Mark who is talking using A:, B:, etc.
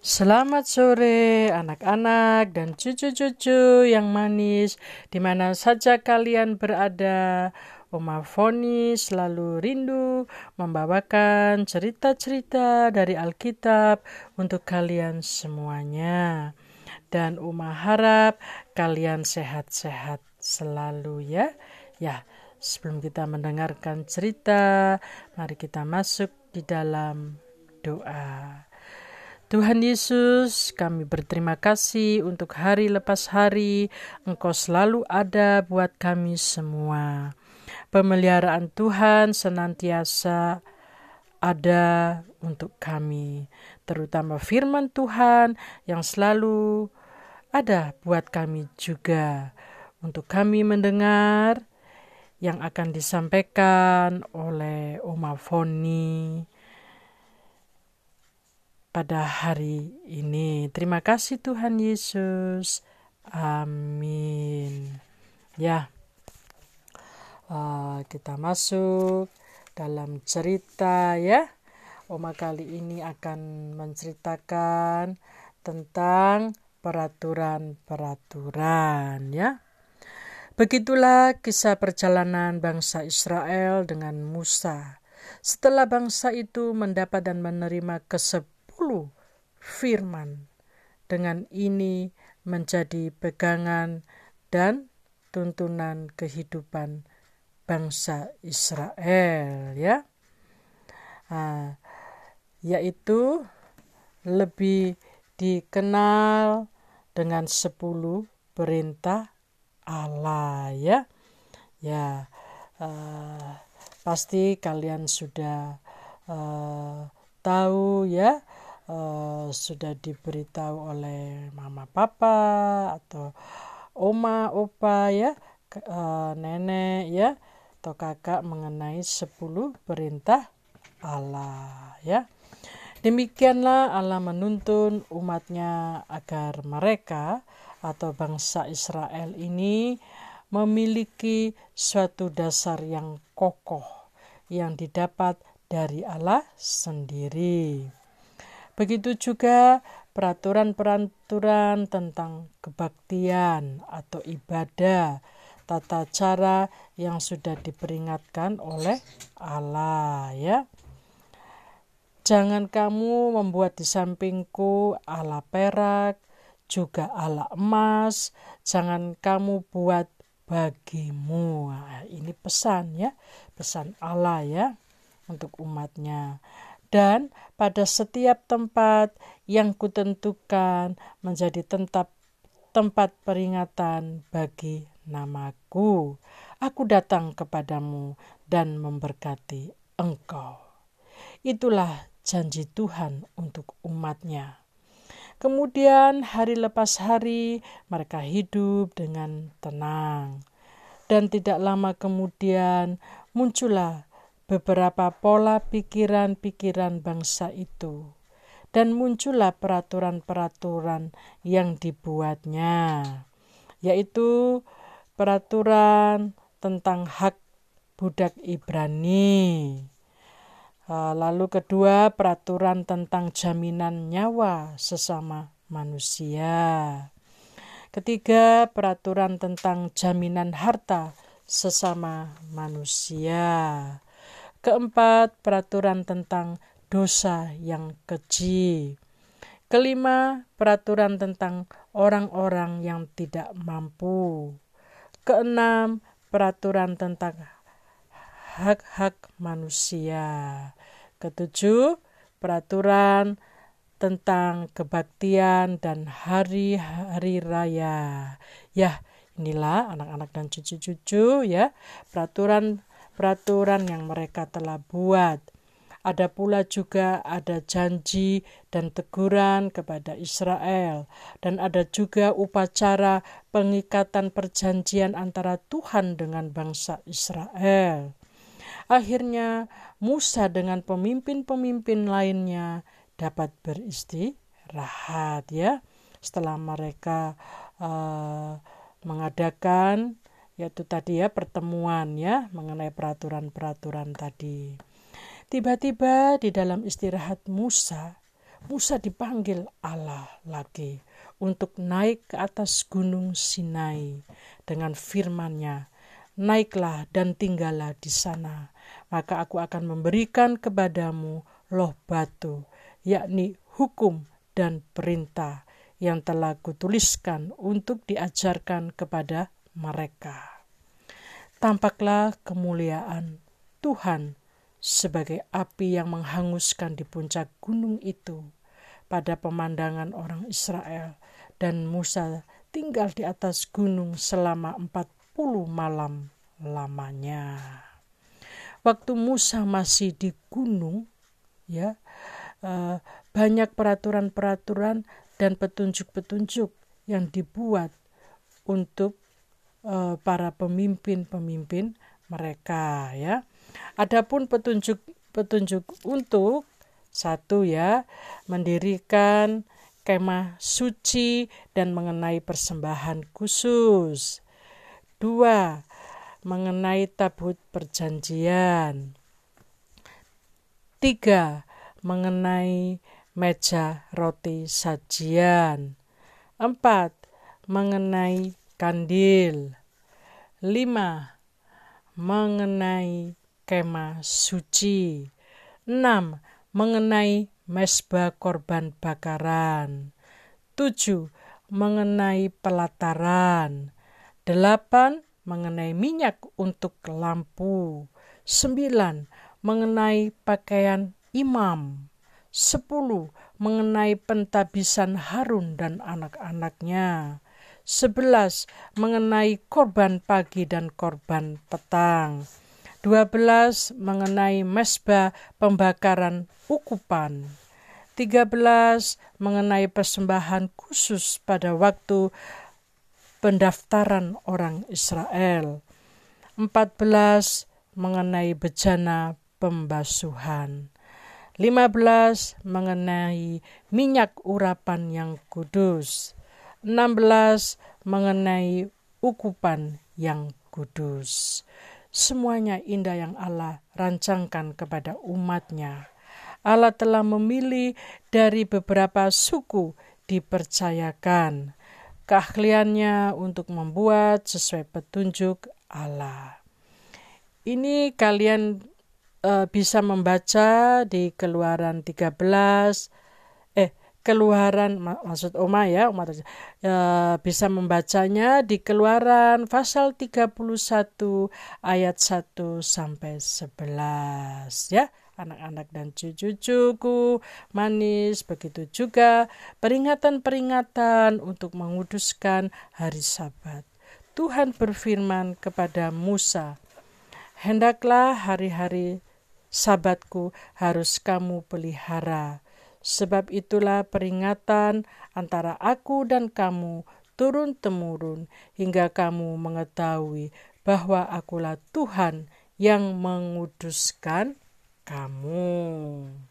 A: Selamat sore anak-anak dan cucu-cucu yang manis di mana saja kalian berada. Oma Foni selalu rindu membawakan cerita-cerita dari Alkitab untuk kalian semuanya. Dan Uma harap kalian sehat-sehat selalu ya. Ya, sebelum kita mendengarkan cerita, mari kita masuk di dalam doa. Tuhan Yesus, kami berterima kasih untuk hari lepas hari. Engkau selalu ada buat kami semua. Pemeliharaan Tuhan senantiasa ada untuk kami, terutama firman Tuhan yang selalu ada buat kami juga. Untuk kami mendengar yang akan disampaikan oleh Oma Foni pada hari ini. Terima kasih Tuhan Yesus. Amin. Ya, uh, kita masuk dalam cerita ya. Oma kali ini akan menceritakan tentang peraturan-peraturan ya. Begitulah kisah perjalanan bangsa Israel dengan Musa. Setelah bangsa itu mendapat dan menerima kesep firman. Dengan ini menjadi pegangan dan tuntunan kehidupan bangsa Israel ya. Nah, yaitu lebih dikenal dengan sepuluh perintah Allah ya. Ya, uh, pasti kalian sudah uh, tahu ya uh, sudah diberitahu oleh mama papa atau oma opa ya uh, nenek ya atau kakak mengenai 10 perintah Allah ya demikianlah Allah menuntun umatnya agar mereka atau bangsa Israel ini memiliki suatu dasar yang kokoh yang didapat dari Allah sendiri. Begitu juga peraturan-peraturan tentang kebaktian atau ibadah, tata cara yang sudah diperingatkan oleh Allah ya. Jangan kamu membuat di sampingku ala perak, juga ala emas, jangan kamu buat bagimu. Nah, ini pesan ya, pesan Allah ya untuk umatnya dan pada setiap tempat yang kutentukan menjadi tempat tempat peringatan bagi namaku. Aku datang kepadamu dan memberkati engkau. Itulah janji Tuhan untuk umatnya. Kemudian hari lepas hari mereka hidup dengan tenang. Dan tidak lama kemudian muncullah beberapa pola pikiran-pikiran bangsa itu, dan muncullah peraturan-peraturan yang dibuatnya, yaitu peraturan tentang hak budak Ibrani. Eh, lalu kedua, peraturan tentang jaminan nyawa sesama manusia. Ketiga, peraturan tentang jaminan harta sesama manusia. Keempat, peraturan tentang dosa yang keji. Kelima, peraturan tentang orang-orang yang tidak mampu. Keenam, peraturan tentang hak-hak manusia. Ketujuh, peraturan tentang kebaktian dan hari-hari raya. Ya, inilah anak-anak dan cucu-cucu ya, peraturan peraturan yang mereka telah buat. Ada pula juga ada janji dan teguran kepada Israel dan ada juga upacara pengikatan perjanjian antara Tuhan dengan bangsa Israel. Akhirnya Musa dengan pemimpin-pemimpin lainnya dapat beristirahat ya setelah mereka uh, mengadakan yaitu tadi ya pertemuan ya mengenai peraturan-peraturan tadi. Tiba-tiba di dalam istirahat Musa Musa dipanggil Allah lagi untuk naik ke atas gunung Sinai dengan firman-Nya, "Naiklah dan tinggallah di sana, maka aku akan memberikan kepadamu loh batu, yakni hukum dan perintah yang telah kutuliskan untuk diajarkan kepada mereka. Tampaklah kemuliaan Tuhan sebagai api yang menghanguskan di puncak gunung itu pada pemandangan orang Israel dan Musa tinggal di atas gunung selama 40 malam lamanya. Waktu Musa masih di gunung, ya, eh, banyak peraturan-peraturan dan petunjuk-petunjuk yang dibuat untuk eh, para pemimpin-pemimpin mereka, ya. Adapun petunjuk-petunjuk untuk satu ya, mendirikan kemah suci dan mengenai persembahan khusus. Dua, mengenai tabut perjanjian. Tiga, mengenai meja roti sajian. Empat, mengenai kandil. Lima, mengenai kemah suci. Enam, mengenai mesbah korban bakaran. Tujuh, mengenai pelataran. Delapan, mengenai minyak untuk lampu. Sembilan, mengenai pakaian imam. Sepuluh, mengenai pentabisan Harun dan anak-anaknya. Sebelas, mengenai korban pagi dan korban petang. Dua belas, mengenai mesbah pembakaran ukupan. Tiga belas, mengenai persembahan khusus pada waktu pendaftaran orang Israel. 14 mengenai bejana pembasuhan. 15 mengenai minyak urapan yang kudus. 16 mengenai ukupan yang kudus. Semuanya indah yang Allah rancangkan kepada umatnya. Allah telah memilih dari beberapa suku dipercayakan keahliannya untuk membuat sesuai petunjuk Allah. Ini kalian uh, bisa membaca di Keluaran 13 eh Keluaran mak maksud Oma ya, Oma uh, bisa membacanya di Keluaran pasal 31 ayat 1 sampai 11 ya anak-anak dan cucu-cucuku manis. Begitu juga peringatan-peringatan untuk menguduskan hari Sabat. Tuhan berfirman kepada Musa, "Hendaklah hari-hari Sabatku harus kamu pelihara, sebab itulah peringatan antara aku dan kamu turun-temurun hingga kamu mengetahui bahwa akulah Tuhan yang menguduskan kamu.